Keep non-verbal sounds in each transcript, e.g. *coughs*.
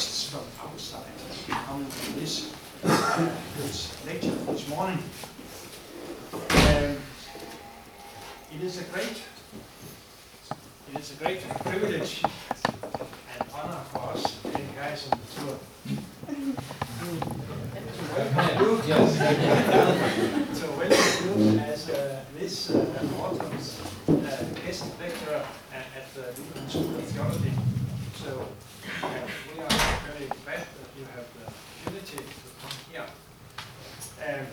guests from outside coming to this, uh, this lecture this morning. Um, it is a great, it is a great privilege and honor for us, the guys on the tour, Yes. to welcome you as uh, this uh, autumn's uh, guest lecturer at, at the Lutheran School of Theology. So uh, we are very glad that you have the opportunity to come here. Um,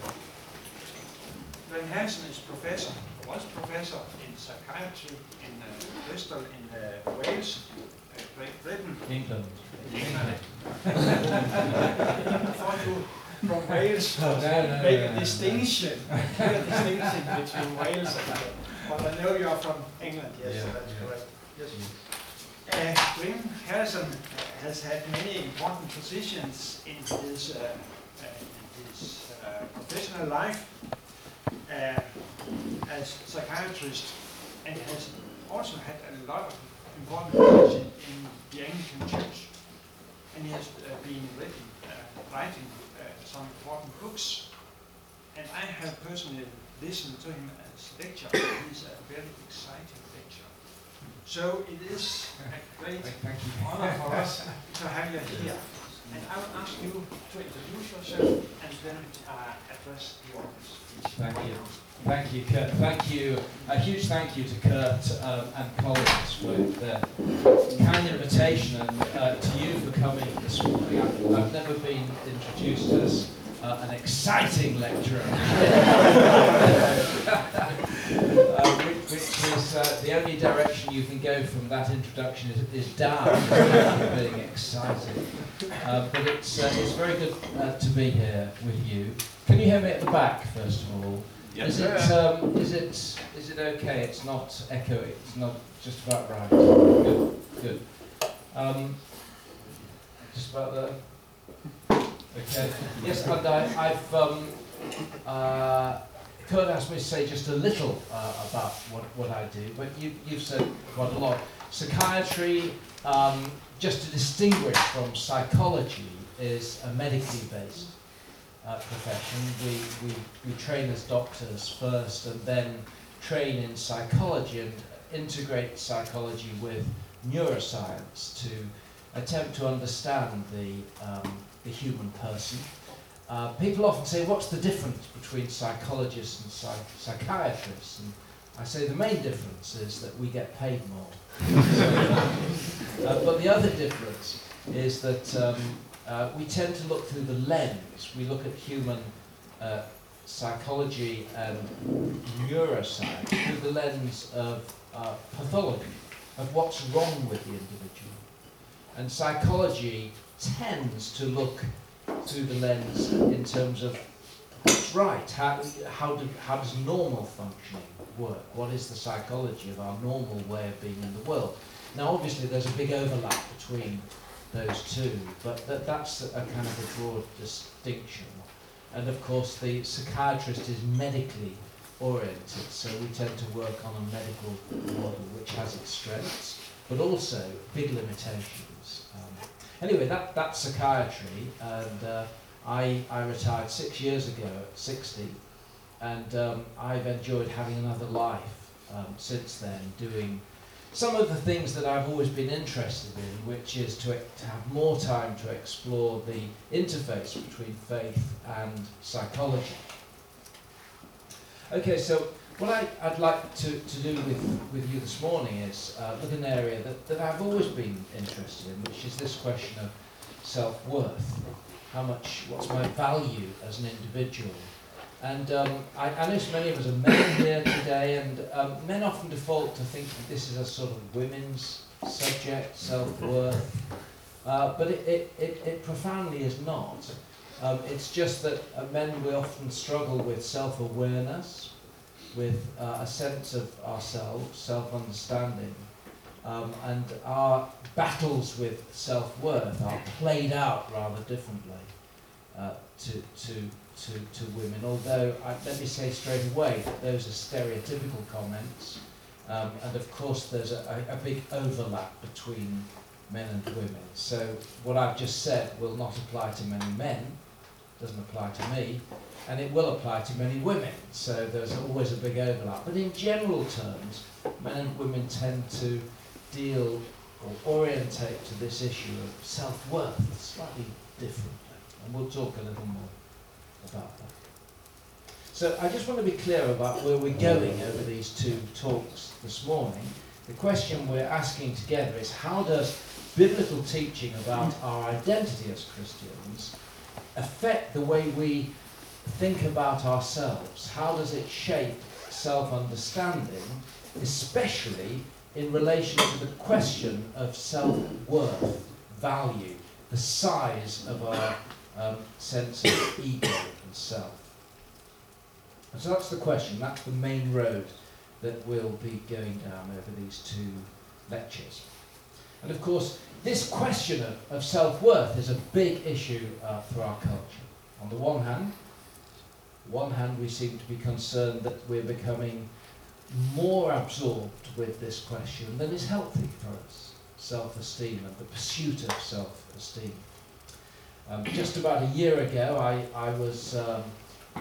Van Hansen is professor, was professor in psychiatry in uh, Bristol in uh, Wales, uh, Great Britain. England. England. I thought you from Wales No, no, make no, a no. Distinction, clear distinction between Wales and, uh, but I know you are from England, yes, so that's yeah. correct. Yes. Uh, Glynn Harrison has had many important positions in his, uh, uh, in his uh, professional life uh, as psychiatrist and has also had a lot of important positions in the Anglican Church. And he has uh, been written, uh, writing uh, some important books. And I have personally listened to him as a lecture. He's a very exciting lecture. So it is a great Thank you. honor for us to have you here. And I will ask you to introduce yourself and then uh, address the audience. Thank you. Thank you, Kurt. Thank you. A huge thank you to Kurt um, and colleagues for the kind invitation and uh, to you for coming this morning. I've, I've never been introduced as uh, an exciting lecturer, *laughs* uh, which, which is uh, the only direction you can go from that introduction is, is down, *laughs* being exciting. Uh, but it's, uh, it's very good uh, to be here with you. Can you hear me at the back, first of all? Is it, um, is it, is it okay? It's not echoey. It's not just about right. Good, good. Um, just about there. Okay. Yes, and I, I've, um, uh, Kurt asked me to say just a little uh, about what, what I do, but you, you've said quite a lot. Psychiatry, um, just to distinguish from psychology, is a medically based uh, profession. We, we, we train as doctors first and then train in psychology and integrate psychology with neuroscience to attempt to understand the, um, the human person. Uh, people often say, what's the difference between psychologists and psych- psychiatrists? And I say the main difference is that we get paid more. *laughs* uh, but the other difference is that um, uh, we tend to look through the lens. We look at human uh, psychology and neuroscience through the lens of uh, pathology, of what's wrong with the individual. And psychology tends to look through the lens in terms of what's right, how, how, do, how does normal functioning work? What is the psychology of our normal way of being in the world? Now, obviously, there's a big overlap between those two, but that, that's a kind of a broad distinction. And of course, the psychiatrist is medically oriented, so we tend to work on a medical model which has its strengths, but also big limitations. Anyway, that, that's psychiatry, and uh, I, I retired six years ago at 60, and um, I've enjoyed having another life um, since then, doing some of the things that I've always been interested in, which is to, to have more time to explore the interface between faith and psychology. Okay, so what I, I'd like to, to do with, with you this morning is uh, look at an area that, that I've always been interested in, which is this question of self-worth. How much, what's my value as an individual? And um, I, I know many of us are men here today, and um, men often default to think that this is a sort of women's subject, self-worth. Uh, but it, it, it, it profoundly is not. Um, it's just that uh, men, we often struggle with self-awareness, with uh, a sense of ourselves, self-understanding. Um, and our battles with self-worth are played out rather differently uh, to, to, to, to women. Although, I, let me say straight away that those are stereotypical comments. Um, and of course, there's a, a, a big overlap between men and women. So what I've just said will not apply to many men, doesn't apply to me, and it will apply to many women. So there's always a big overlap. But in general terms, men and women tend to deal or orientate to this issue of self-worth slightly differently. And we'll talk a little more about that. So I just want to be clear about where we're going over these two talks this morning. The question we're asking together is how does biblical teaching about our identity as Christians affect the way we think about ourselves? How does it shape self-understanding, especially in relation to the question of self-worth, value, the size of our um, sense of ego and self? And so that's the question, that's the main road that we'll be going down over these two lectures. And of course, this question of, of self-worth is a big issue uh, for our culture. On the one hand, one hand we seem to be concerned that we're becoming more absorbed with this question than is healthy for us, self-esteem and the pursuit of self-esteem. Um, just about a year ago, I, I was um,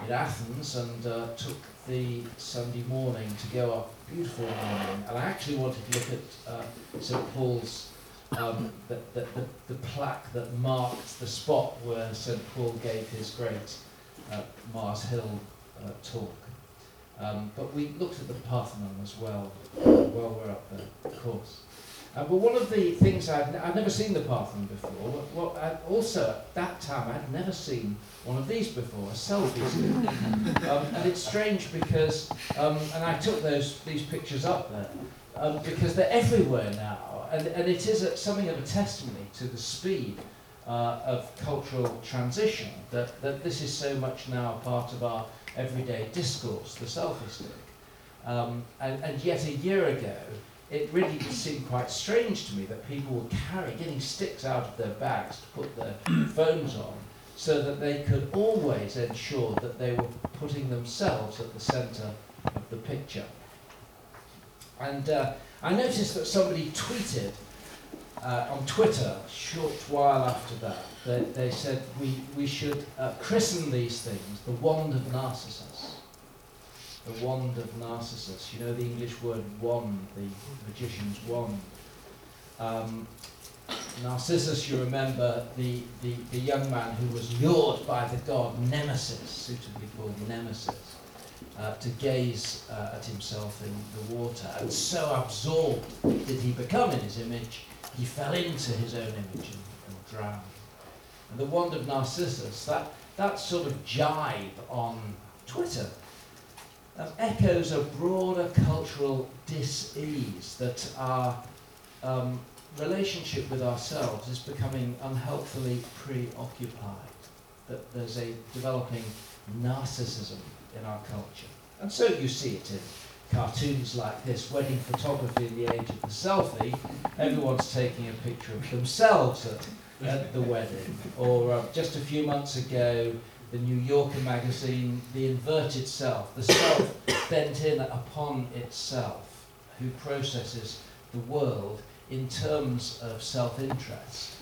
in Athens and uh, took the Sunday morning to go up, beautiful morning, and I actually wanted to look at uh, St Paul's, um, the, the, the, the plaque that marked the spot where St Paul gave his great uh, Mars Hill uh, talk. Um, but we looked at the Parthenon as well while we're up there, of course. Uh, but one of the things n- I'd never seen the Parthenon before. Well, I, also at that time I'd never seen one of these before, a selfie stick. *laughs* um, and it's strange because, um, and I took those these pictures up there um, because they're everywhere now, and, and it is a, something of a testimony to the speed uh, of cultural transition that, that this is so much now a part of our everyday discourse, the selfie stick. Um, and, and yet a year ago, it really seemed quite strange to me that people were carrying, getting sticks out of their bags to put their *coughs* phones on, so that they could always ensure that they were putting themselves at the centre of the picture. And uh, I noticed that somebody tweeted uh, on Twitter a short while after that, they, they said we, we should uh, christen these things the wand of Narcissus. The wand of Narcissus. You know the English word wand, the magician's wand. Um, Narcissus, you remember, the, the, the young man who was lured by the god Nemesis, suitably called Nemesis, uh, to gaze uh, at himself in the water. And so absorbed did he become in his image, he fell into his own image and, and drowned. And the wand of Narcissus, that, that sort of jibe on Twitter, um, echoes a broader cultural dis-ease that our um, relationship with ourselves is becoming unhelpfully preoccupied. That there's a developing narcissism in our culture. And so you see it in cartoons like this, wedding photography in the age of the selfie, everyone's taking a picture of themselves at, at the wedding. Or uh, just a few months ago, the New Yorker magazine, The Inverted Self, the self *coughs* bent in upon itself, who processes the world in terms of self-interest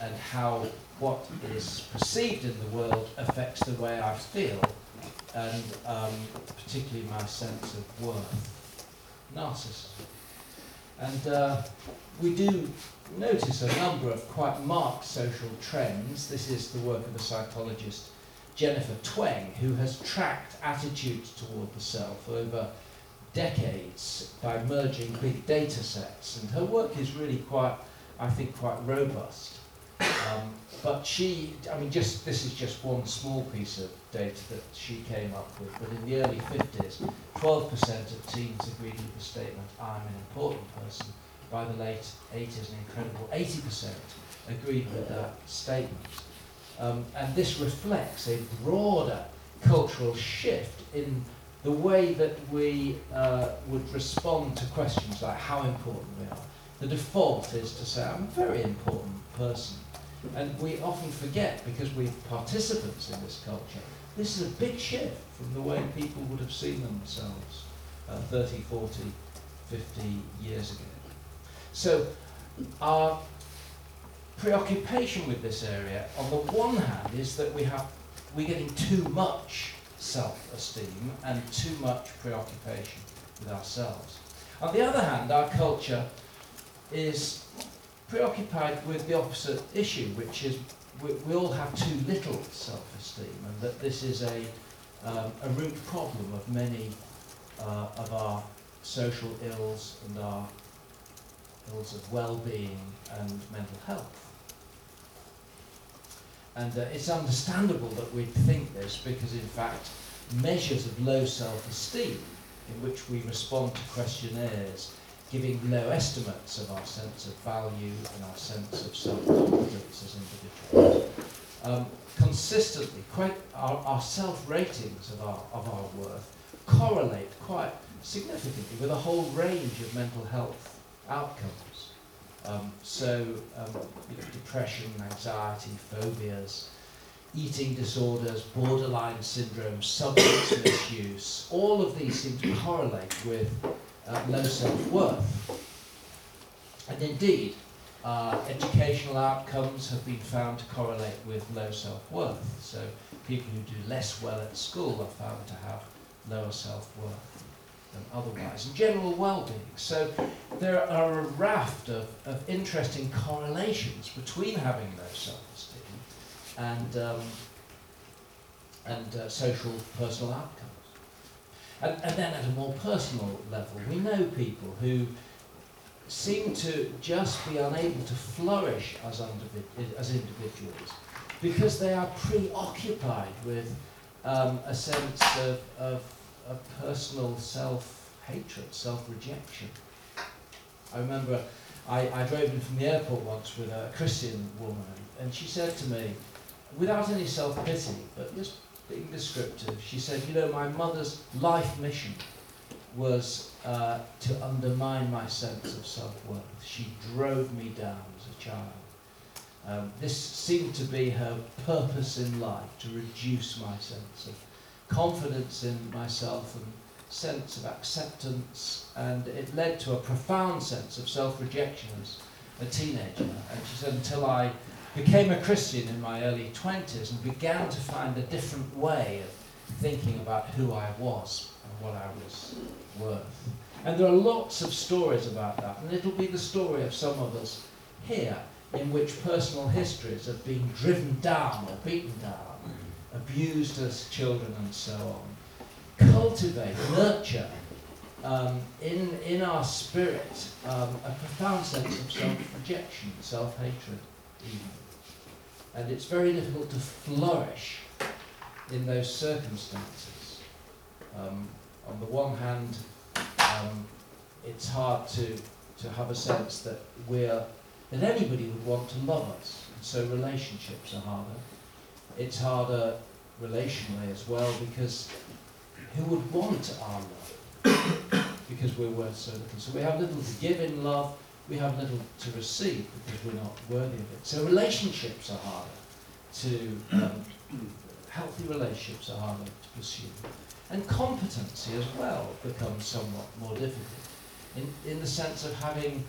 and how what is perceived in the world affects the way I feel and um, particularly my sense of worth. Narcissism. And uh, we do notice a number of quite marked social trends. This is the work of the psychologist Jennifer Twenge, who has tracked attitudes toward the self over decades by merging big data sets. And her work is really quite, I think, quite robust. Um, but she, I mean, just this is just one small piece of data that she came up with. But in the early 50s, 12% of teens agreed with the statement, I'm an important person. By the late 80s, an incredible 80% agreed with that statement. Um, and this reflects a broader cultural shift in the way that we uh, would respond to questions like how important we are. The default is to say, I'm a very important person. And we often forget, because we're participants in this culture, this is a big shift from the way people would have seen themselves uh, 30, 40, 50 years ago. So our preoccupation with this area, on the one hand, is that we have we're getting too much self-esteem and too much preoccupation with ourselves. On the other hand, our culture is preoccupied with the opposite issue, which is we, we all have too little self-esteem, and that this is a, um, a root problem of many uh, of our social ills and our ills of well-being and mental health. And uh, it's understandable that we think this because, in fact, measures of low self-esteem in which we respond to questionnaires giving low estimates of our sense of value and our sense of self-confidence as individuals. Um, consistently, quite our, our self-ratings of our, of our worth correlate quite significantly with a whole range of mental health outcomes. Um, so, um, you know, depression, anxiety, phobias, eating disorders, borderline syndrome, substance *coughs* misuse, all of these seem to correlate with uh, low self-worth. And indeed, uh, educational outcomes have been found to correlate with low self-worth. So people who do less well at school are found to have lower self-worth than otherwise, and general well-being. So there are a raft of, of interesting correlations between having low self-esteem and, um, and uh, social personal outcomes. And, and then at a more personal level, we know people who seem to just be unable to flourish as, as individuals because they are preoccupied with um, a sense of, of, of personal self-hatred, self-rejection. I remember I, I drove in from the airport once with a Christian woman and she said to me, without any self-pity, but just being descriptive, she said, you know, my mother's life mission was uh, to undermine my sense of self-worth. She drove me down as a child. Um, this seemed to be her purpose in life, to reduce my sense of confidence in myself and sense of acceptance, and it led to a profound sense of self-rejection as a teenager. And she said, until I became a Christian in my early 20s and began to find a different way of thinking about who I was and what I was worth. And there are lots of stories about that, and it'll be the story of some of us here in which personal histories have been driven down or beaten down, abused as children and so on, cultivate, nurture um, in, in our spirit um, a profound sense of self-rejection, self-hatred even and it's very difficult to flourish in those circumstances. Um, on the one hand, um, it's hard to, to have a sense that we're that anybody would want to love us, and so relationships are harder. It's harder relationally as well because who would want our love? *coughs* because we're worth so little. So we have little to give in love, we have little to receive because we're not worthy of it. So relationships are harder to, um, *coughs* healthy relationships are harder to pursue. And competency as well becomes somewhat more difficult in, in the sense of having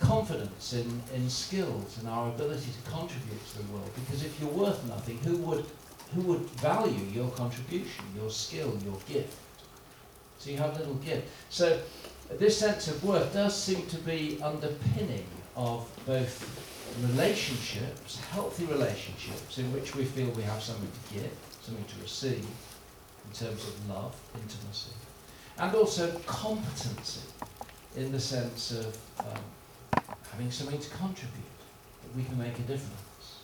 confidence in, in skills and our ability to contribute to the world. Because if you're worth nothing, who would, who would value your contribution, your skill, your gift? So you have little gift. So this sense of worth does seem to be underpinning of both relationships, healthy relationships, in which we feel we have something to give, something to receive, in terms of love, intimacy, and also competency, in the sense of um, having something to contribute, that we can make a difference.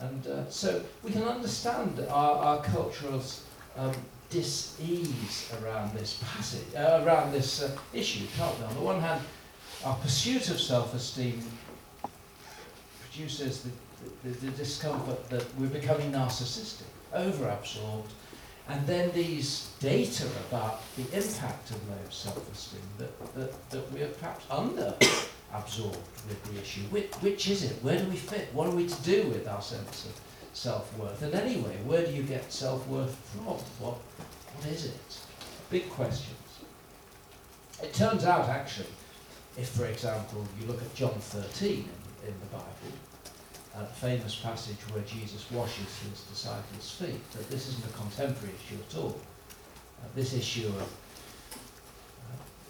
And uh, so we can understand our, our cultural um, dis-ease around this passage, uh, around this uh, issue, can't we? On the one hand, our pursuit of self-esteem produces the, the, the, discomfort that we're becoming narcissistic, over-absorbed, and then these data about the impact of low self-esteem that, that, that we're perhaps under-absorbed with the issue. Which, which is it? Where do we fit? What are we to do with our sense of self-worth. And anyway, where do you get self-worth from? What, what is it? Big questions. It turns out, actually, if, for example, you look at John 13 in, in the Bible, a famous passage where Jesus washes his disciples' feet. that this isn't a contemporary issue at all. Uh, this issue of uh,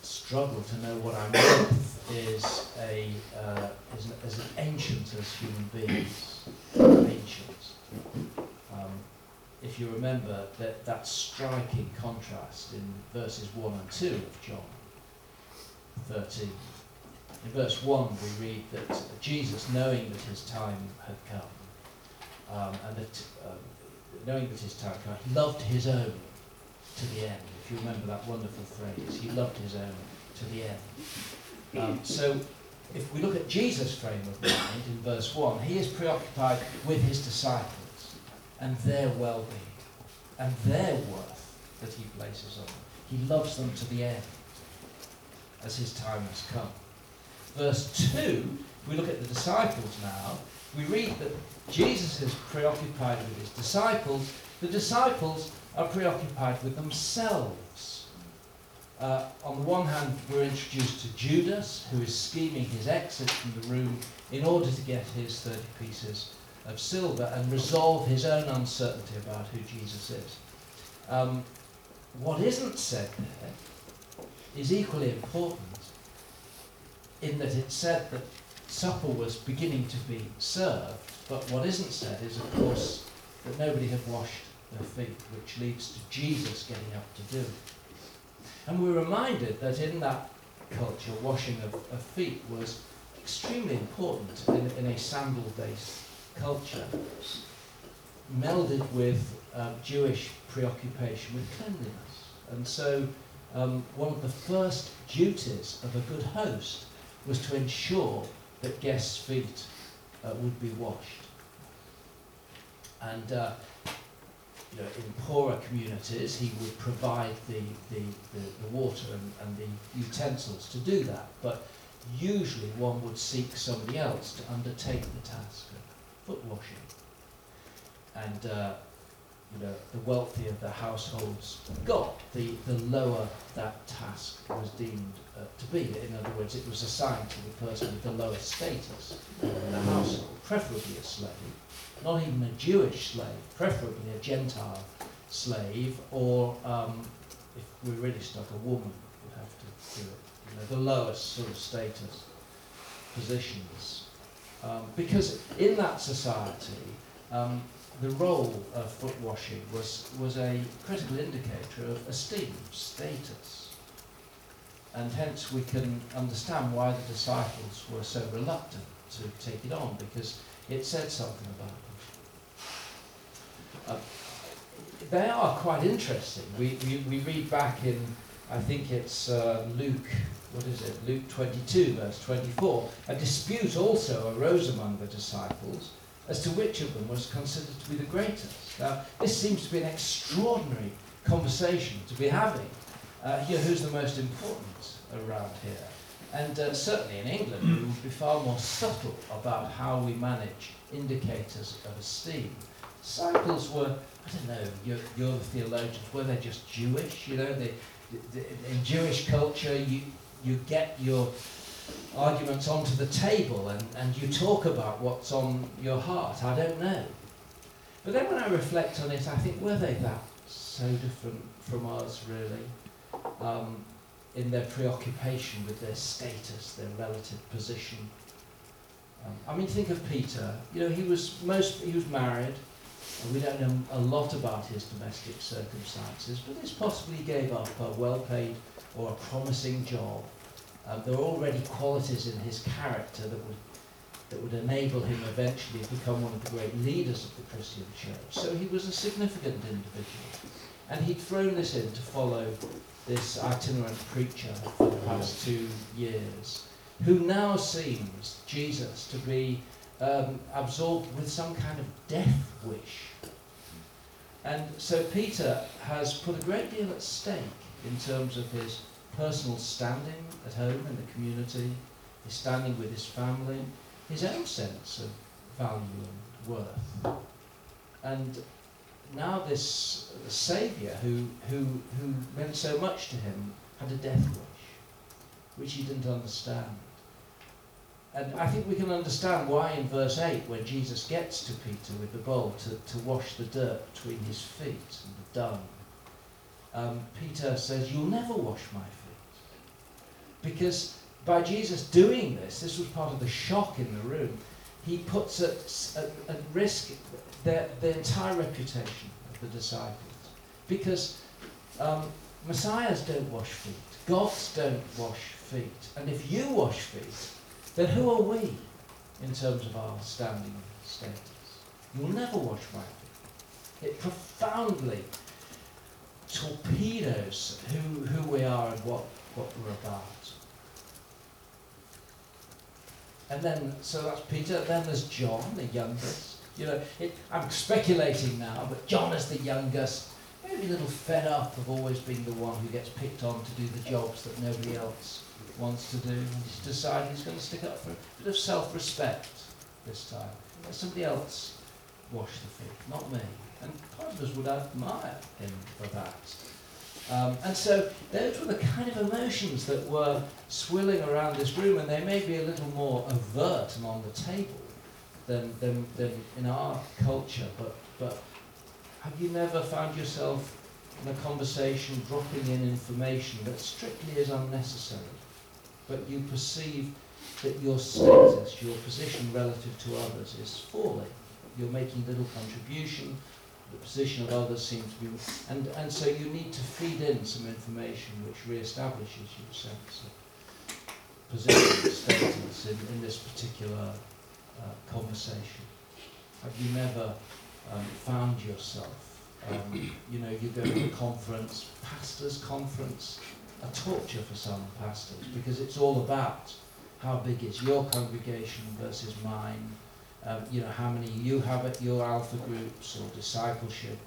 struggle to know what I'm worth is a uh, ancient as human beings, ancient. Um, if you remember that that striking contrast in verses one and two of John 13. In verse 1, we read that Jesus, knowing that his time had come, um, and that um, knowing that his time had come, loved his own to the end. If you remember that wonderful phrase, he loved his own to the end. Um, so, if we look at Jesus' frame of mind in verse 1, he is preoccupied with his disciples and their well being and their worth that he places on them. He loves them to the end as his time has come. Verse 2, we look at the disciples now. We read that Jesus is preoccupied with his disciples. The disciples are preoccupied with themselves. Uh, on the one hand, we're introduced to Judas, who is scheming his exit from the room in order to get his 30 pieces of silver and resolve his own uncertainty about who Jesus is. Um, what isn't said there is equally important in that it said that supper was beginning to be served, but what isn't said is, of course, that nobody had washed their feet, which leads to Jesus getting up to do it. And we're reminded that in that culture, washing of, of feet was extremely important in, in a sandal-based culture, melded with uh, Jewish preoccupation with cleanliness. And so um, one of the first duties of a good host was to ensure that guests' feet uh, would be washed. And uh, you know, in poorer communities, he would provide the, the, the, the water and, and the utensils to do that. But usually one would seek somebody else to undertake the task foot washing. And uh, you know, the wealthier the households got, the, the lower that task was deemed uh, to be. In other words, it was assigned to the person with the lowest status in the household, preferably a slave, not even a Jewish slave, preferably a Gentile slave, or um, if we're really stuck, a woman would have to do it. You know, the lowest sort of status positions. Um, because in that society, um, the role of foot washing was, was a critical indicator of esteem, status. And hence we can understand why the disciples were so reluctant to take it on, because it said something about them. Uh, they are quite interesting. We, we, we read back in, I think it's uh, Luke, what is it, Luke 22, verse 24, a dispute also arose among the disciples as to which of them was considered to be the greatest. Now, this seems to be an extraordinary conversation to be having. Uh, here, who's the most important around here? And uh, certainly in England, we would be far more subtle about how we manage indicators of esteem. Disciples were, I don't know, you're, you're the theologians, were they just Jewish? You know, they, in Jewish culture, you, you get your arguments onto the table and, and you talk about what's on your heart. I don't know. But then when I reflect on it, I think, were they that so different from us, really? Um, in their preoccupation with their status, their relative position. Um, I mean, think of Peter. You know, he was most he was married, and we don't know a lot about his domestic circumstances, but it's possibly he gave up a well-paid or a promising job um, there were already qualities in his character that would, that would enable him eventually to become one of the great leaders of the Christian church. So he was a significant individual. And he'd thrown this in to follow this itinerant preacher for the past two years, who now seems, Jesus, to be um, absorbed with some kind of death wish. And so Peter has put a great deal at stake in terms of his personal standing at home in the community, his standing with his family, his own sense of value and worth. And now this Saviour who, who, who meant so much to him had a death wish, which he didn't understand. and I think we can understand why in verse 8, when Jesus gets to Peter with the bowl to, to wash the dirt between his feet and the dung, um, Peter says, You'll never wash my feet. Because by Jesus doing this, this was part of the shock in the room, he puts at, at, at risk the, the entire reputation of the disciples. Because um, messiahs don't wash feet, gods don't wash feet. And if you wash feet, then who are we in terms of our standing status? You'll never wash my feet. It profoundly torpedoes who, who we are and what, what we're about. And then, so that's Peter. Then there's John, the youngest. You know, it, I'm speculating now, but John is the youngest, maybe a little fed up of always being the one who gets picked on to do the jobs that nobody else wants to do. And he's decided he's going to stick up for a bit of self-respect this time. Let somebody else wash the feet, not me. And part of us would admire him for that. Um, and so those were the kind of emotions that were swirling around this room, and they may be a little more overt and on the table than, than, than in our culture. But, but have you never found yourself in a conversation dropping in information that strictly is unnecessary, but you perceive that your status, your position relative to others is falling? You're making little contribution, the position of others seems to be, and, and so you need to feed in some information which re-establishes your sense of position, and status in, in this particular uh, conversation. Have you never um, found yourself, um, you know, you go to a conference, pastor's conference, a torture for some pastors because it's all about how big is your congregation versus mine, um, you know, how many you have at your alpha groups or discipleship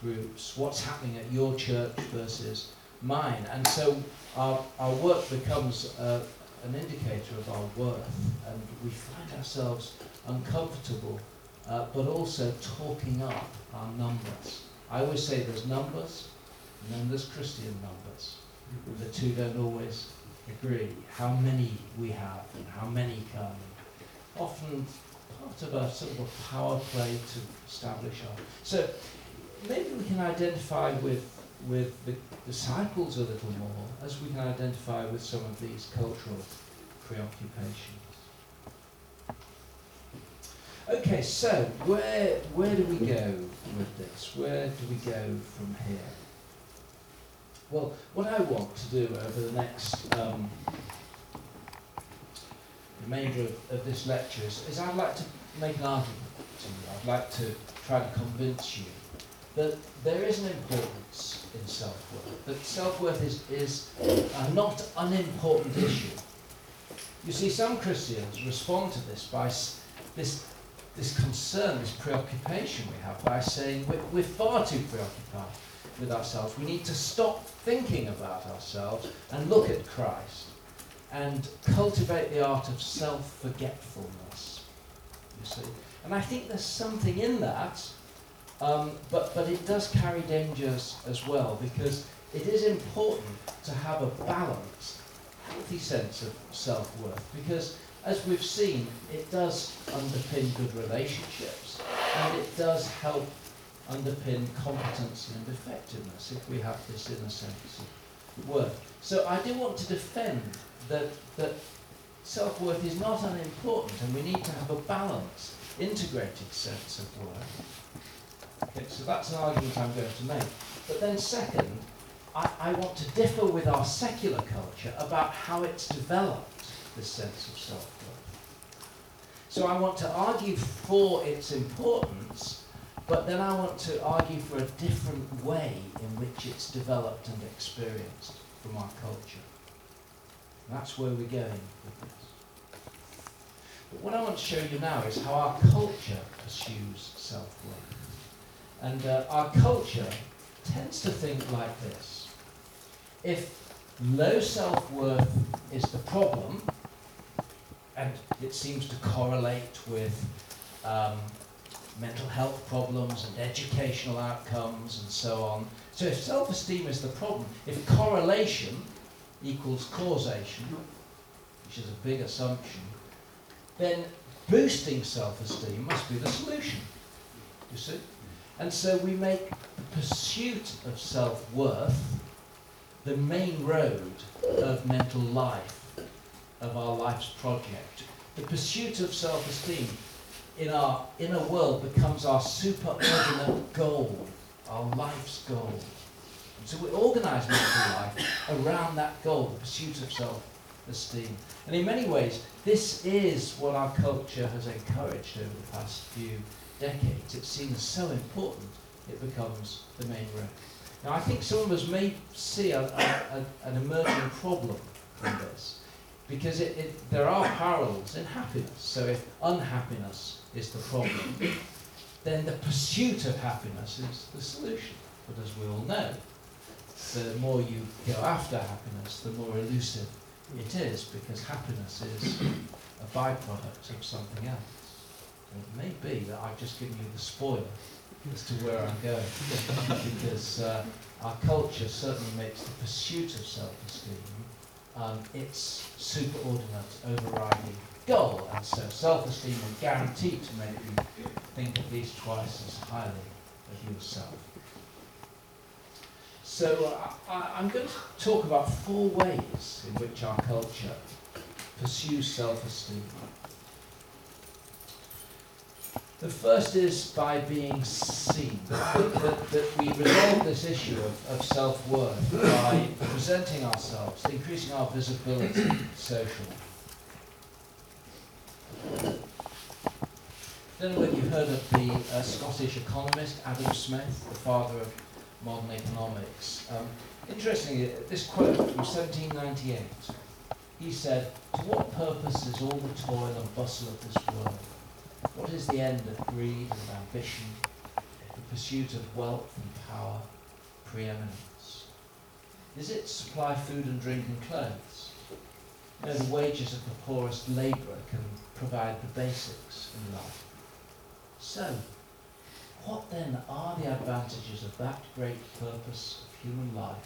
groups, what's happening at your church versus mine. And so our, our work becomes uh, an indicator of our worth, and we find ourselves uncomfortable, uh, but also talking up our numbers. I always say there's numbers, and then there's Christian numbers. The two don't always agree. How many we have, and how many come. Often of a sort of a power play to establish our. So maybe we can identify with with the disciples a little more as we can identify with some of these cultural preoccupations. Okay, so where where do we go with this? Where do we go from here? Well, what I want to do over the next um, remainder of, of this lecture is, is I'd like to make an argument to you. I'd like to try to convince you that there is an importance in self-worth, that self-worth is, is a not unimportant issue. You see, some Christians respond to this by this, this concern, this preoccupation we have, by saying we're, we're far too preoccupied with ourselves. We need to stop thinking about ourselves and look at Christ and cultivate the art of self-forgetfulness. You see, and I think there's something in that, um, but but it does carry dangers as well because it is important to have a balanced, healthy sense of self-worth because. As we've seen, it does underpin good relationships and it does help underpin competency and effectiveness if we have this inner sense of worth. So I do want to defend that, that self-worth is not unimportant and we need to have a balanced, integrated sense of worth. Okay, so that's an argument I'm going to make. But then second, I, I want to differ with our secular culture about how it's developed this sense of self-worth. So I want to argue for its importance, but then I want to argue for a different way in which it's developed and experienced from our culture. And that's where we're going with this. But what I want to show you now is how our culture pursues self-worth. And uh, our culture tends to think like this. If low self-worth is the problem, and it seems to correlate with um, mental health problems and educational outcomes and so on. So if self-esteem is the problem, if correlation equals causation, which is a big assumption, then boosting self-esteem must be the solution. You see? And so we make the pursuit of self-worth the main road of mental life, of our life's project. The pursuit of self-esteem in our inner world becomes our superordinate goal, our life's goal. And so we organise mental life around that goal, the pursuit of self-esteem. And in many ways, this is what our culture has encouraged over the past few decades. It seems so important, it becomes the main road. Now, I think some of us may see a, a, a, an emerging problem in this, because it, it, there are parallels in happiness. So if unhappiness is the problem, then the pursuit of happiness is the solution. But as we all know, the more you go after happiness, the more elusive it is, because happiness is a byproduct of something else. It may be that I've just given you the spoiler as to where I'm going, *laughs* because uh, our culture certainly makes the pursuit of self-esteem um, its superordinate overriding goal, and so self-esteem is guaranteed to make you think at least twice as highly of yourself. So uh, I, I'm going to talk about four ways in which our culture pursues self-esteem. The first is by being seen, that, that, that we resolve this issue of, of self-worth by presenting ourselves, increasing our visibility socially. Don't know whether you've heard of the uh, Scottish economist Adam Smith, the father of modern economics. Um, interestingly, this quote from 1798, he said, To what purpose is all the toil and bustle of this world? What is the end of greed and ambition, the pursuit of wealth and power, preeminence? Is it to supply food and drink and clothes? You know, the wages of the poorest labourer can provide the basics in life. So, what then are the advantages of that great purpose of human life,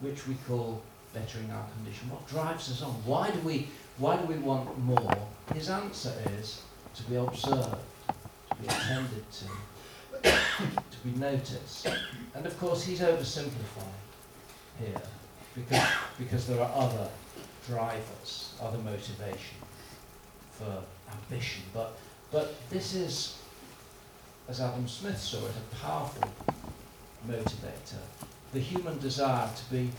which we call bettering our condition? What drives us on? Why do we, why do we want more? His answer is to be observed, to be attended to, to be noticed. And of course, he's oversimplifying here because, because there are other drivers, other motivation for ambition. But, but this is, as Adam Smith saw it, a powerful motivator. The human desire to be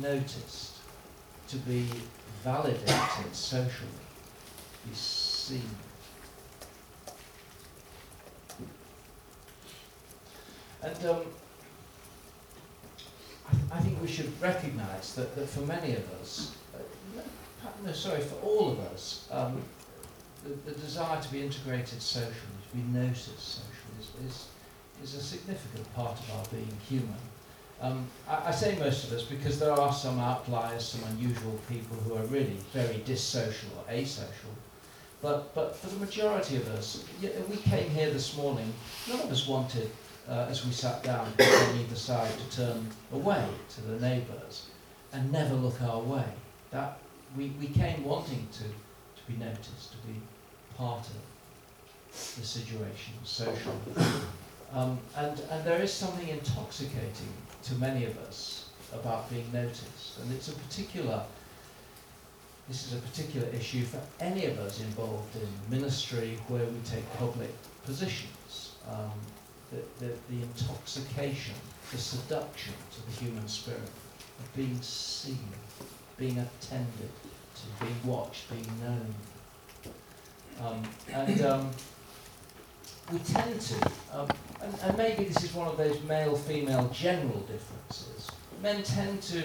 noticed, to be validated socially, to be seen. And um, I, I, think we should recognise that, that for many of us, uh, no, sorry, for all of us, um, the, the, desire to be integrated socially, to be noticed socially, is, is, is a significant part of our being human. Um, I, I, say most of us because there are some outliers, some unusual people who are really very dissocial or asocial. But, but for the majority of us, we came here this morning, none of us wanted uh, as we sat down *coughs* on either side to turn away to the neighbours and never look our way. That we, we came wanting to, to be noticed, to be part of the situation, social. Um, and, and there is something intoxicating to many of us about being noticed. And it's a particular, this is a particular issue for any of us involved in ministry where we take public positions. Um, the, the, the intoxication, the seduction to the human spirit of being seen, being attended being watched, being known. Um, and um, we tend to, um, and, and maybe this is one of those male-female general differences, men tend to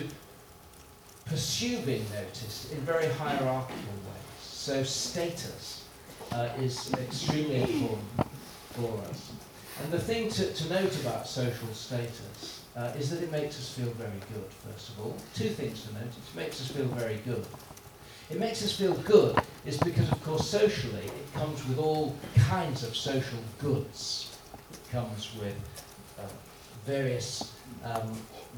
pursue being noticed in very hierarchical ways. So status uh, is extremely important for us. And the thing to, to note about social status uh, is that it makes us feel very good, first of all. Two things to note. It makes us feel very good. It makes us feel good is because, of course, socially, it comes with all kinds of social goods. It comes with uh, various um,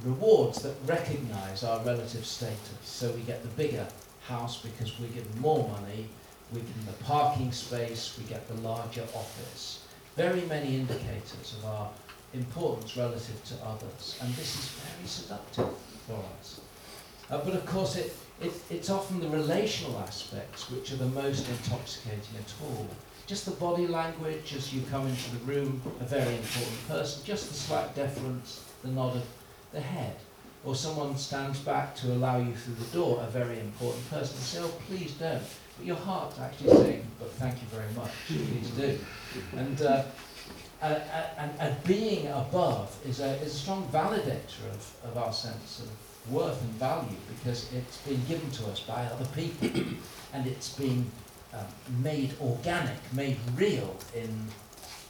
rewards that recognize our relative status. So we get the bigger house because we give more money, within the parking space, we get the larger office. Very many indicators of our importance relative to others, and this is very seductive for us. Uh, but of course, it, it, it's often the relational aspects which are the most intoxicating at all. Just the body language as you come into the room, a very important person, just the slight deference, the nod of the head. Or someone stands back to allow you through the door, a very important person. You say, oh, please don't. But your heart's actually saying, but thank you very much, please do. And, uh, and, and, and being above is a, is a strong validator of, of our sense of worth and value because it's been given to us by other people *coughs* and it's been um, made organic, made real in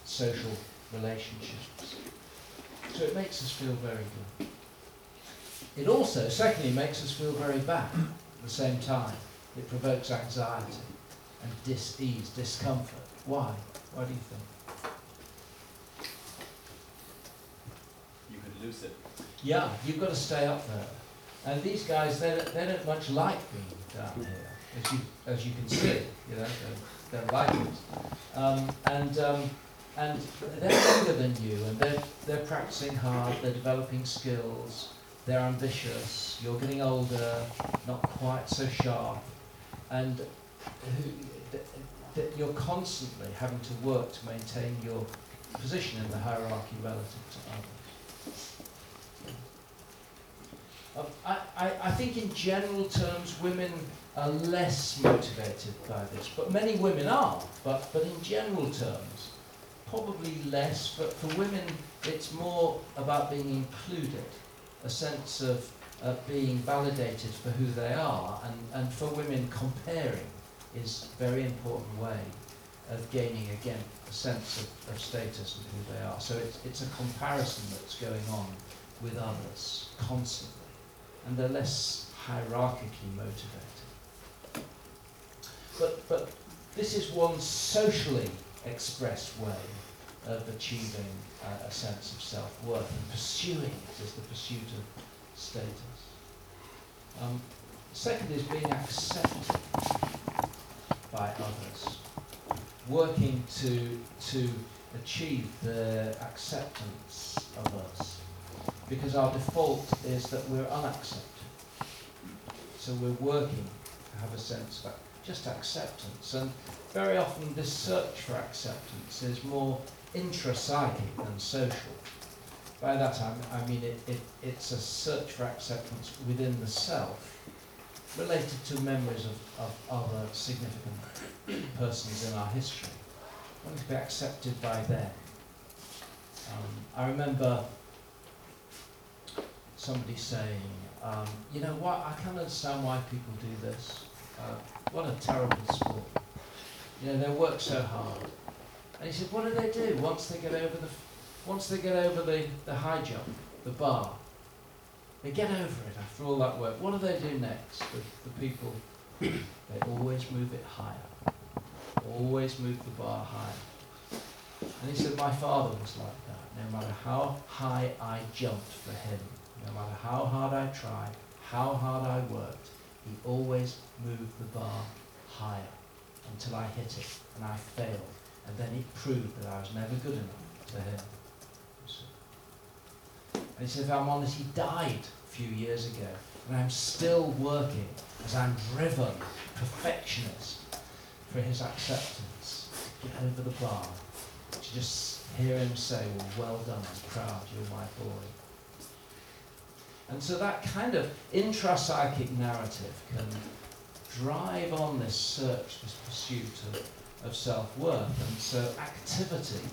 social relationships. So it makes us feel very good. It also, secondly, makes us feel very bad at the same time. It provokes anxiety and dis-ease, discomfort. Why? Why do you think? You could lose it. Yeah, you've got to stay up there. And these guys, they don't, they don't much like being down here, as you, as you can see. You know, they're, they're writers. Um, and, um, and they're younger than you, and they're, they're practicing hard, they're developing skills, they're ambitious, you're getting older, not quite so sharp, and you're constantly having to work to maintain your position in the hierarchy relative to others. I, I, I think in general terms women are less motivated by this, but many women are, but, but in general terms, probably less, but for women it's more about being included, a sense of uh, being validated for who they are, and, and for women comparing is a very important way of gaining again a sense of, of status and who they are. So it's, it's a comparison that's going on with others constantly and they're less hierarchically motivated. But, but this is one socially expressed way of achieving uh, a sense of self-worth and pursuing it as the pursuit of status. Um, second is being accepted by others, working to, to achieve the acceptance of us because our default is that we're unaccepted. So we're working to have a sense of just acceptance. And very often this search for acceptance is more intrapsychic than social. By that I, I mean it, it, it's a search for acceptance within the self related to memories of, of other significant persons in our history. Wanting to be accepted by them. Um, I remember somebody saying, um, you know what, I can't understand why people do this. Uh, what a terrible sport. You know, they work so hard. And he said, what do they do once they get over the, once they get over the, the high jump, the bar? They get over it after all that work. What do they do next? The, the people, they always move it higher. Always move the bar higher. And he said, my father was like that. No matter how high I jumped for him, no matter how hard I tried, how hard I worked, he always moved the bar higher until I hit it and I failed. And then it proved that I was never good enough to him. And he said, if I'm honest, he died a few years ago. And I'm still working as I'm driven, perfectionist, for his acceptance. Get over the bar. To just hear him say, well, well done, I'm proud, you're my boy. And so that kind of intrapsychic narrative can drive on this search, this pursuit of, of self-worth. And so activity,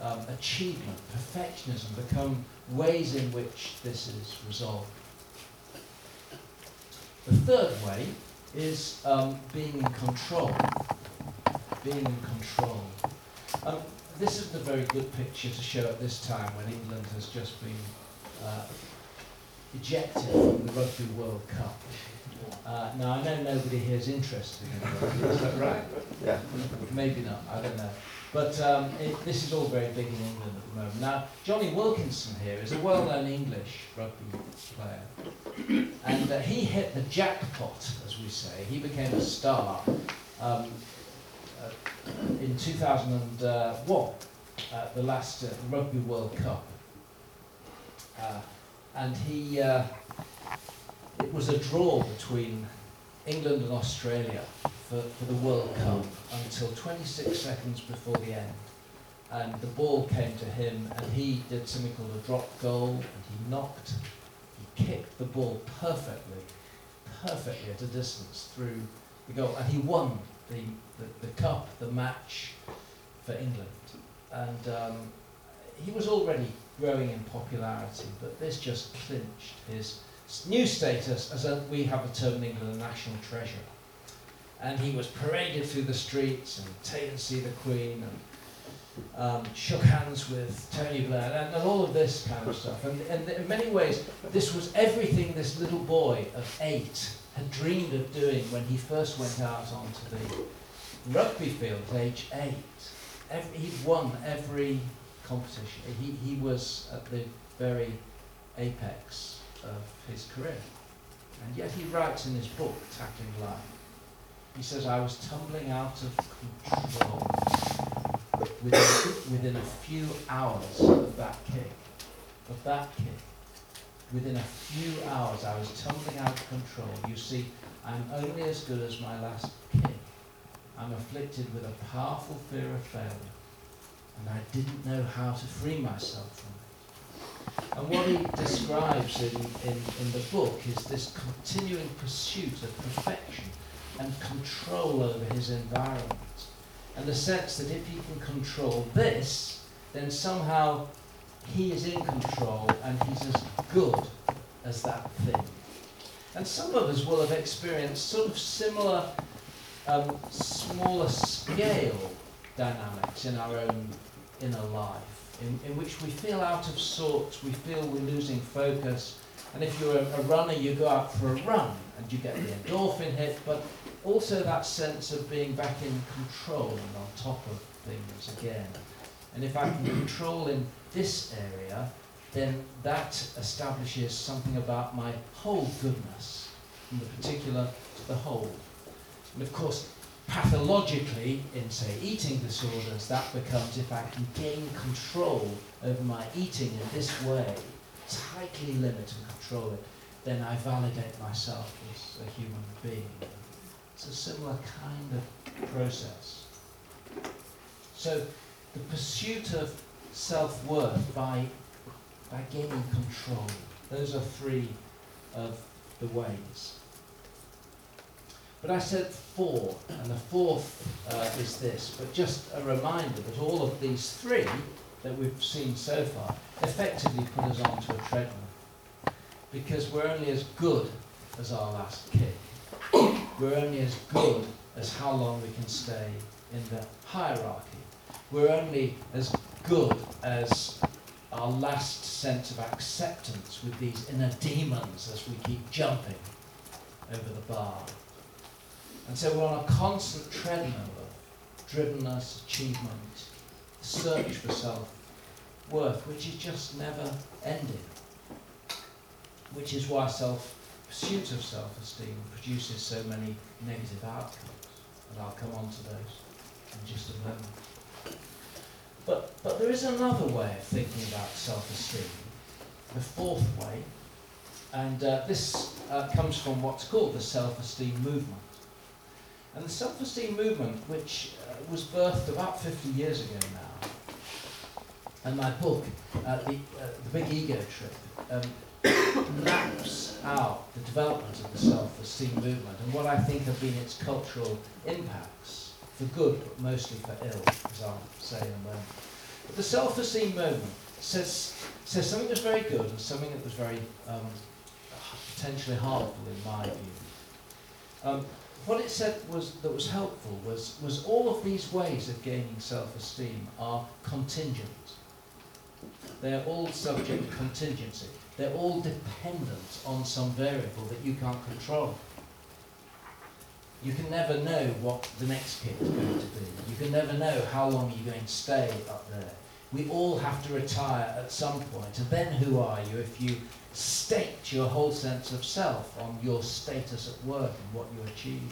um, achievement, perfectionism become ways in which this is resolved. The third way is um, being in control. Being in control. Um, this isn't a very good picture to show at this time when England has just been uh, ejected from the Rugby World Cup. Uh, now, I know nobody here is interested in rugby, is that right? Yeah. Maybe not, I don't know. But um, it, this is all very big in England at the moment. Now, Jonny Wilkinson here is a well-known English rugby player. And uh, he hit the jackpot, as we say. He became a star um, uh, in 2001 at the last uh, Rugby World Cup. And he, uh, it was a draw between England and Australia for, for the World Cup until 26 seconds before the end. And the ball came to him, and he did something called a drop goal, and he knocked, he kicked the ball perfectly, perfectly at a distance through the goal, and he won the, the, the cup, the match for England. And um, he was already growing in popularity, but this just clinched his new status as a, we have a term in England, a national treasure. And he was paraded through the streets and taken to see the Queen and um, shook hands with Tony Blair and, and all of this kind of stuff. And, and in many ways, this was everything this little boy of eight had dreamed of doing when he first went out onto the rugby field at age eight. Every, he'd won every competition. He, he was at the very apex of his career. And yet he writes in his book, Tackling Life, he says, I was tumbling out of control within, within a few hours of that kick. Of that kick. Within a few hours, I was tumbling out of control. You see, I'm only as good as my last kick. I'm afflicted with a powerful fear of failure, and I didn't know how to free myself from it. And what he describes in, in, in the book is this continuing pursuit of perfection and control over his environment. And the sense that if he can control this, then somehow he is in control and he's as good as that thing. And some of us will have experienced sort of similar, um, smaller scale dynamics in our own inner life, in, in which we feel out of sorts, we feel we're losing focus. And if you're a, a runner, you go out for a run and you get the endorphin hit, but also that sense of being back in control and on top of things again. And if I can control in this area, then that establishes something about my whole goodness, from the particular to the whole. And of course, pathologically, in say eating disorders, that becomes if I can gain control over my eating in this way, tightly limit and control it, then I validate myself as a human being. It's a similar kind of process. So the pursuit of self-worth by, by gaining control, those are three of the ways. But I said four, and the fourth uh, is this, but just a reminder that all of these three that we've seen so far effectively put us onto a treadmill. Because we're only as good as our last kick we're only as good as how long we can stay in the hierarchy. We're only as good as our last sense of acceptance with these inner demons as we keep jumping over the bar. And so we're on a constant treadmill of drivenness, achievement, the search for self-worth, which is just never ending. Which is why self pursuit of self-esteem produces so many negative outcomes, and I'll come on to those in just a moment. But, but there is another way of thinking about self-esteem, the fourth way, and uh, this uh, comes from what's called the self-esteem movement. And the self-esteem movement, which uh, was birthed about 50 years ago now, and my book, uh, the, uh, the Big Ego Trip, um, *coughs* maps out the development of the self-esteem movement and what I think have been its cultural impacts, for good but mostly for ill, as I'll say in a moment. But the self-esteem movement says, says something that's very good and something that was very um, potentially harmful in my view. Um, what it said was that was helpful was, was all of these ways of gaining self-esteem are contingent. They're all subject to contingency. They're all dependent on some variable that you can't control. You can never know what the next kick is going to be. You can never know how long you're going to stay up there. We all have to retire at some point. And then who are you if you state your whole sense of self on your status at work and what you achieve?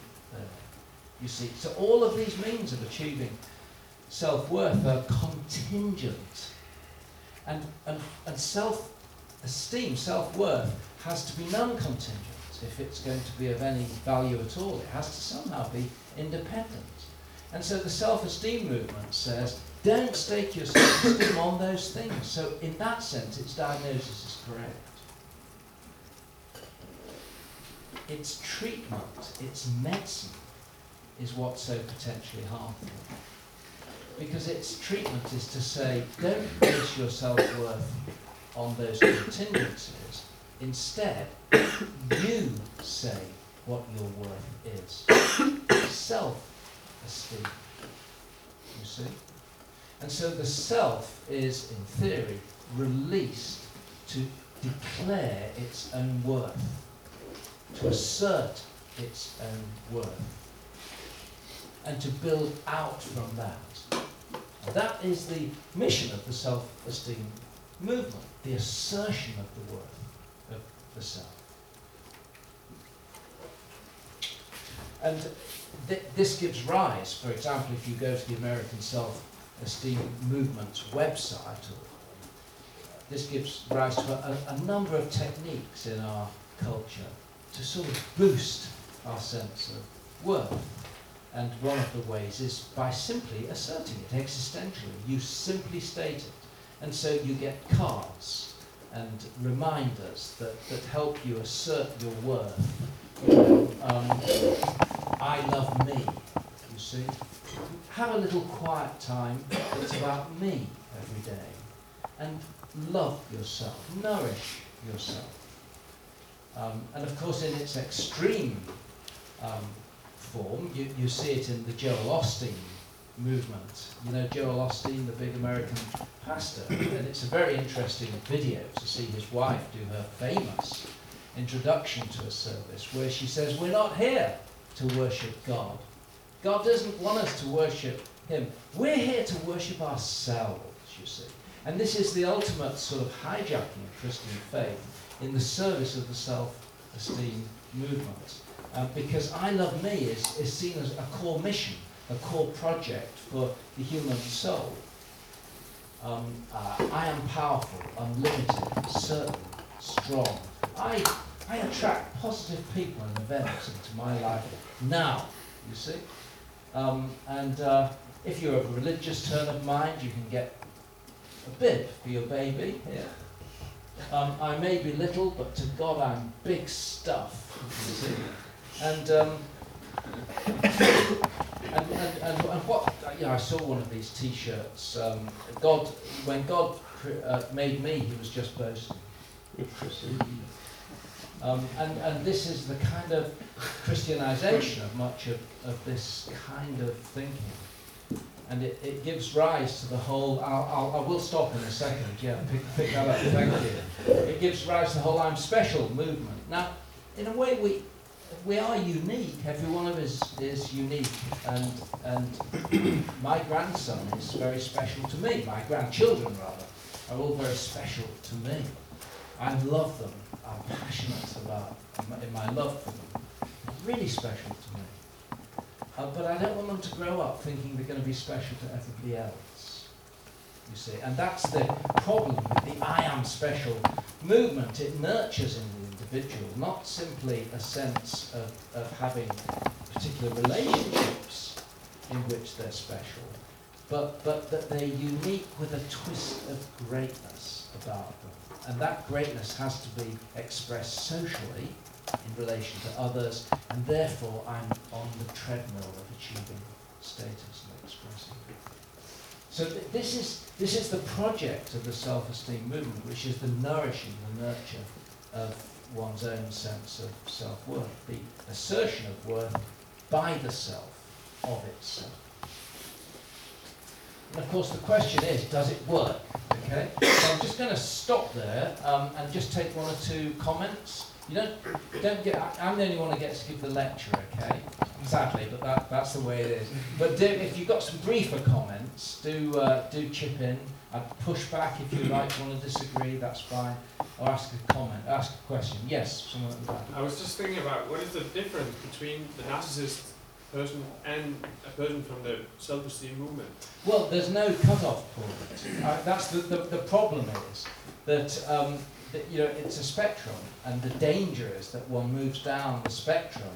You see, so all of these means of achieving self-worth are contingent. And, and, and self-esteem, self-worth, has to be non-contingent if it's going to be of any value at all. It has to somehow be independent. And so the self-esteem movement says, don't stake your self-esteem *coughs* on those things. So in that sense, its diagnosis is correct. Its treatment, its medicine, is what's so potentially harmful. Because its treatment is to say, don't base your self-worth on those contingencies. Instead, you say what your worth is. *coughs* Self-esteem. You see? And so the self is, in theory, released to declare its own worth, to assert its own worth and to build out from that. That is the mission of the self-esteem movement, the assertion of the worth of the self. And th- this gives rise, for example, if you go to the American self-esteem movement's website, this gives rise to a, a number of techniques in our culture to sort of boost our sense of worth. And one of the ways is by simply asserting it existentially. You simply state it. And so you get cards and reminders that, that help you assert your worth. Um, I love me, you see. Have a little quiet time. It's about me every day. And love yourself. Nourish yourself. Um, and of course, in its extreme um, form. You, you see it in the Joel Osteen movement. You know Joel Osteen, the big American pastor, and it's a very interesting video to see his wife do her famous introduction to a service where she says, We're not here to worship God. God doesn't want us to worship Him. We're here to worship ourselves, you see. And this is the ultimate sort of hijacking of Christian faith in the service of the self esteem movement. Uh, because I Love Me is, is seen as a core mission, a core project for the human soul. Um, uh, I am powerful, unlimited, certain, strong. I, I attract positive people and events into my life now, you see. Um, and uh, if you're of a religious turn of mind, you can get a bib for your baby here. Um, I may be little, but to God I'm big stuff. You *laughs* see. And, um, and, and, and, and what, you know, I saw one of these T-shirts. Um, God, when God uh, made me, He was just boasting. Um, and, and this is the kind of Christianization of much of, of this kind of thinking. And it, it gives rise to the whole, I'll, I'll, I will stop in a second, yeah, pick, pick that up, thank you. It gives rise to the whole I'm special movement. Now, in a way, we, we are unique. Every one of us is unique, and and my grandson is very special to me. My grandchildren, rather, are all very special to me. I love them. I'm passionate about in my love for them. Really special to me. Uh, but I don't want them to grow up thinking they're going to be special to everybody else. You see, and that's the problem with the "I am special" movement. It nurtures in the individual, not simply a sense of, of having particular relationships in which they're special, but, but that they're unique with a twist of greatness about them. And that greatness has to be expressed socially in relation to others, and therefore I'm on the treadmill of achieving status and expressing. So th- this is this is the project of the self-esteem movement, which is the nourishing, the nurture of one's own sense of self-worth, the assertion of worth by the self, of itself. And of course the question is, does it work? Okay, so I'm just going to stop there um, and just take one or two comments. You don't, don't get, I'm the only one who gets to give the lecture, okay? Sadly, but that, that's the way it is. But do, if you've got some briefer comments, do, uh, do chip in. I'd push back if you like, want to disagree, that's fine. Or ask a comment, ask a question. Yes, someone at the back. I was just thinking about what is the difference between the narcissist person and a person from the self-esteem movement. Well, there's no cut-off point. Uh, that's the, the, the problem is that, um, that, you know, it's a spectrum, and the danger is that one moves down the spectrum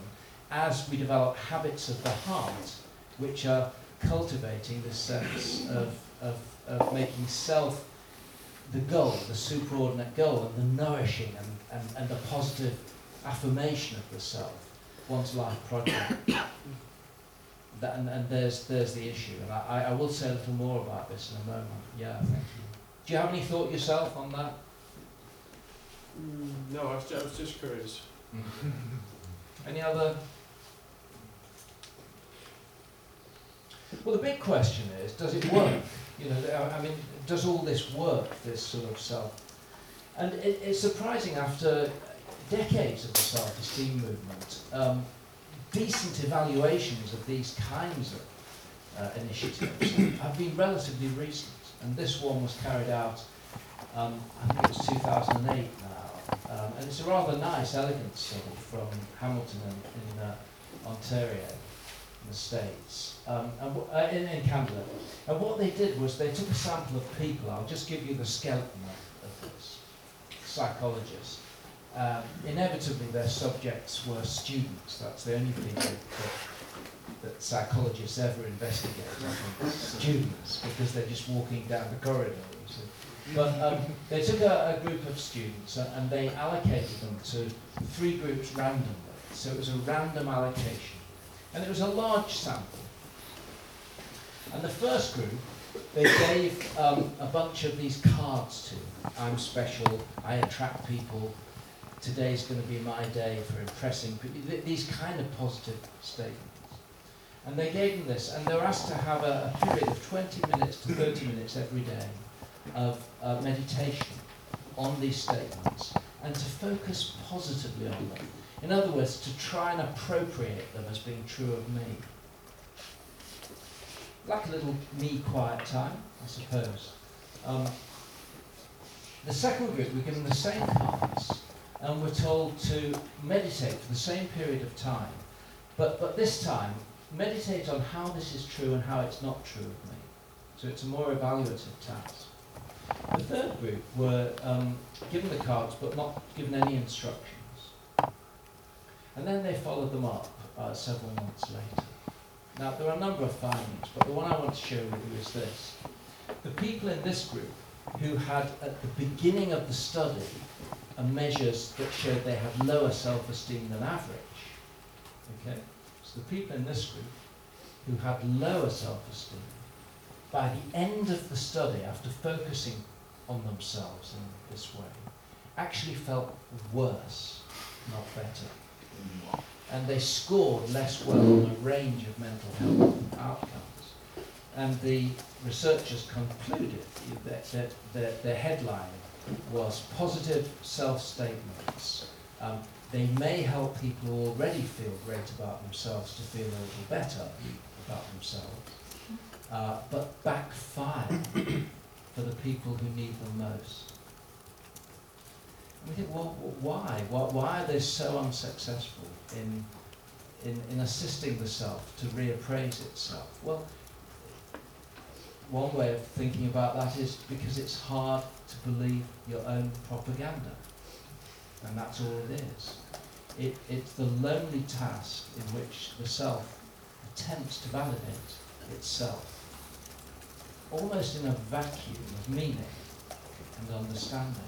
as we develop habits of the heart, which are cultivating this sense of, of, of making self the goal, the superordinate goal, and the nourishing and, and, and the positive affirmation of the self, one's life project. *coughs* *coughs* That, and, and there's, there's the issue, and I, I- will say a little more about this in a moment. Yeah, thank you. Do you have any thought yourself on that? Mm, no, I was, I was just curious. *laughs* Any other? Well, the big question is, does it work? You know, I- I mean, does all this work, this sort of self? And it, it's surprising after decades of the self-esteem movement, um, decent evaluations of these kinds of uh, initiatives have been relatively recent. And this one was carried out, um, I think it was 2008 now. Um, and it's a rather nice, elegant study from Hamilton in, in uh, Ontario, in the States, um, and uh, in, in Canada. And what they did was they took a sample of people, I'll just give you the skeleton of, of this, psychologists. Um, inevitably, their subjects were students. That's the only thing that, that, that psychologists ever investigate. Students, because they're just walking down the corridor. But um, they took a, a group of students and, and they allocated them to three groups randomly. So it was a random allocation. And it was a large sample. And the first group, they gave um, a bunch of these cards to. I'm special, I attract people, today's going to be my day for impressing people. Th- These kind of positive statements. And they gave them this, and they were asked to have a, a period of 20 minutes to 30 minutes every day of uh, meditation on these statements and to focus positively on them. In other words, to try and appropriate them as being true of me. Like a little me quiet time, I suppose. Um, the second group were given the same cards and we were told to meditate for the same period of time, but, but this time meditate on how this is true and how it's not true of me. So it's a more evaluative task. The third group were um, given the cards but not given any instructions. And then they followed them up uh, several months later. Now, there are a number of findings, but the one I want to share with you is this. The people in this group who had, at the beginning of the study, uh, measures that showed they had lower self-esteem than average, okay? So the people in this group who had lower self-esteem, by the end of the study, after focusing on themselves in this way, actually felt worse, not better. And they scored less well on a range of mental health outcomes. And the researchers concluded that, that, that their headline was positive self-statements. Um, they may help people who already feel great about themselves to feel a little better about themselves, uh, but backfire for the people who need them most. And we think, well, why? why? Why are they so unsuccessful in, in, in assisting the self to reappraise itself? Well, one way of thinking about that is because it's hard to believe your own propaganda. And that's all it is. It, it's the lonely task in which the self attempts to validate itself, almost in a vacuum of meaning and understanding.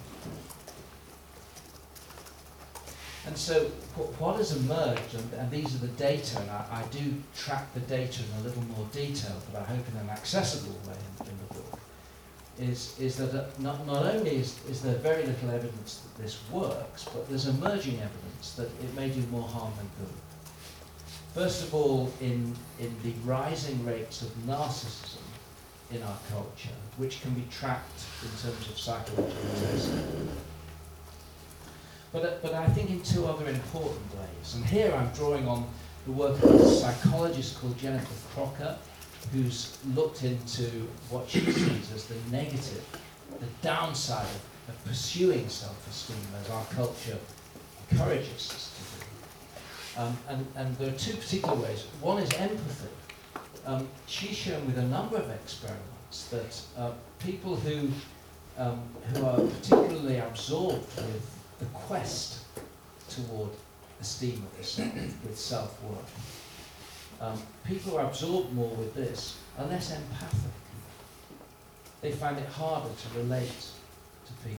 And so what has emerged, and, and these are the data, and I, I do track the data in a little more detail, but I hope in an accessible way in, in the book, is, is that uh, not, not only is, is there very little evidence that this works, but there's emerging evidence that it may do more harm than good. First of all, in, in the rising rates of narcissism in our culture, which can be tracked in terms of psychological testing. But, uh, but I think in two other important ways. And here I'm drawing on the work of a psychologist called Jennifer Crocker, who's looked into what she sees as the negative, the downside of, of pursuing self-esteem as our culture encourages us to do. Um, and, and there are two particular ways. One is empathy. Um, she's shown with a number of experiments that uh, people who, um, who are particularly absorbed with the quest toward esteem of the self, *coughs* with self-worth, um, people are absorbed more with this are less empathic. They find it harder to relate to people.